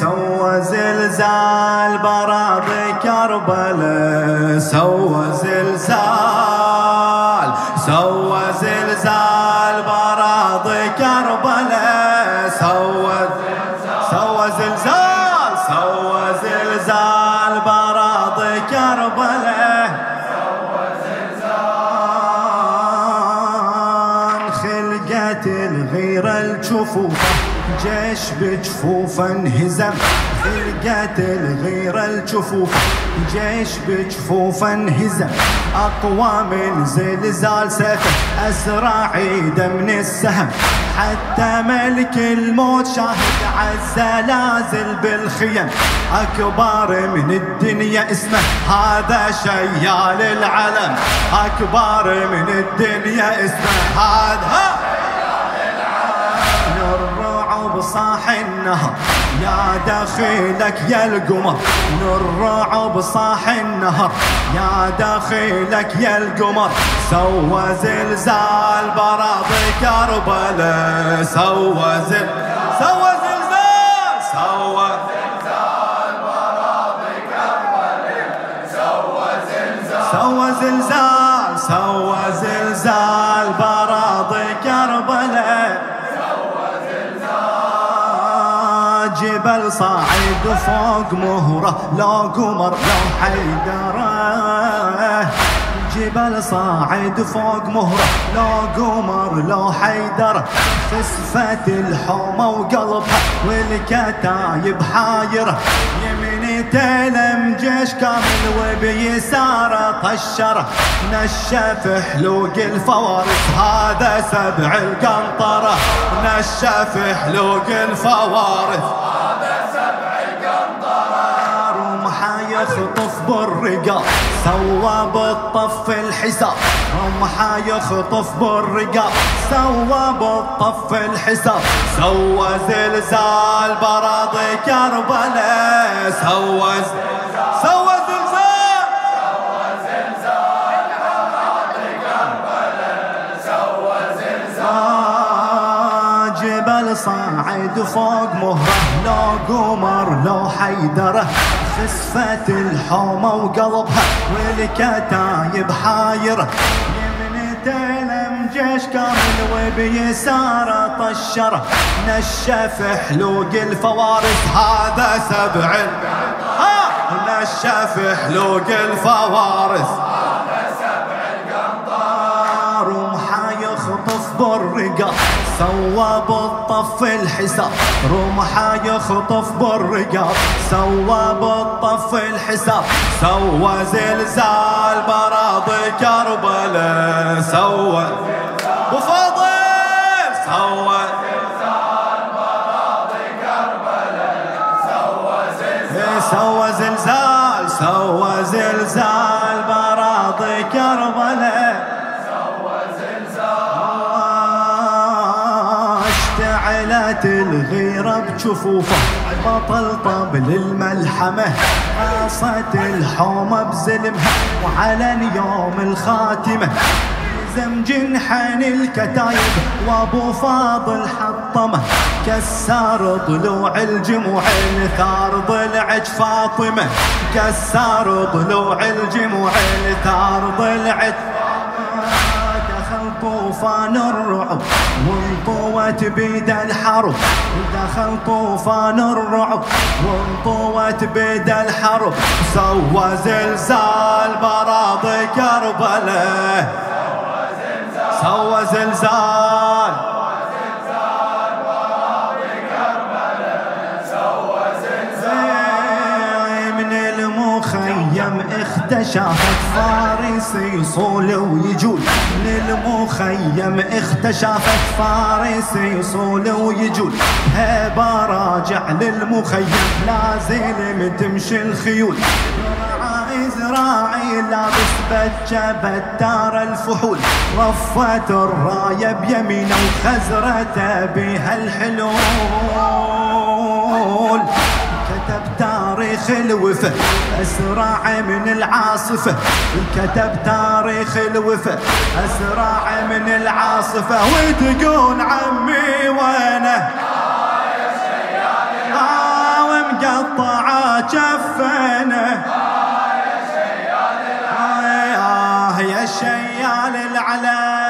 سوى زلزال براضي كربلاء سوى زلزال سوى زلزال براضي كربلاء سوى سوى زلزال سوى زلزال براضي كربلاء. سوى زلزال خلقت الغيرة الجفوف. جيش بجفوفه انهزم. خلقت الغيرة الجفوف. جيش بجفوفه انهزم. أقوى من زلزال سيفه أسرع عيده من السهم. حتى ملك الموت شاهد عالزلازل بالخيم. أكبر من الدنيا اسمه. هذا شيال العلم. أكبر من الدنيا اسمه. هذا صاح النهر. يا دخيلك يا القمر نور صاح النهر. يا دخيلك يا القمر سوى زلزال براضي كربلاء. سوى زل سوى زلزال سوى زلزال براضي كربلاء سوى زلزال سوى زلزال سوى زلزال. جبل صاعد فوق مهرة لو قمر لو حيدرة. جبل صاعد فوق مهرة لو قمر لو حيدر. خسفت الحومة وقلبها والكتايب حايرة يمين تلم جيش كامل وبيساره طشره نشف حلوق الفوارس هذا سبع القنطرة. نشف حلوق الفوارس. يخطف بالرقاب سوى بالطف الحساب. رمحا يخطف بالرقاب سوى بالطف الحساب. سوى زلزال براضي كربلاء. سوى سوى جبل صاعد فوق مهرة لو قمر لو حيدره خسفت الحومة وقلبها والكتايب حايرة يمن تلم جيش كامل وبيساره طشره نشف حلوق الفوارس هذا سبع. نشف حلوق الفوارس. يخطف بالرقاب سوى بالطف الحساب. رمحا يخطف بالرقاب سوى بالطف الحساب. سوى زلزال براضي كربلاء. سوى وفضل سوى سوى زلزال. سوى زلزال. اشتعلت الغيرة بجفوفه بطل طبل الملحمة قاصت الحومة بزلمها وعلى اليوم الخاتمة. زم جنحن الكتايب وابو فاضل حطمه. كسر ضلوع الجموع الثار ضلعج فاطمة. كسر ضلوع الجموع الثار ضلعج طوفان الرعب وانطوت بيد الحرب. دخل طوفان الرعب وانطوت بيد الحرب. سوى زلزال براضي كربلاء. سوى زلزال المخيم اختشافت فارس يصول ويجول. للمخيم اختشافت فارس يصول ويجول. هبا راجع للمخيم لازل تمشي الخيول. زراعي لابس بجة دار الفحول. رفت الراية بيمينه وخزرته بها الحلول. تاريخ الوفا أسرع من العاصفة. كتب تاريخ الوفا أسرع من العاصفة. وتقول عمي وينه. مقطعة جفنه. آه يا شيال العلا.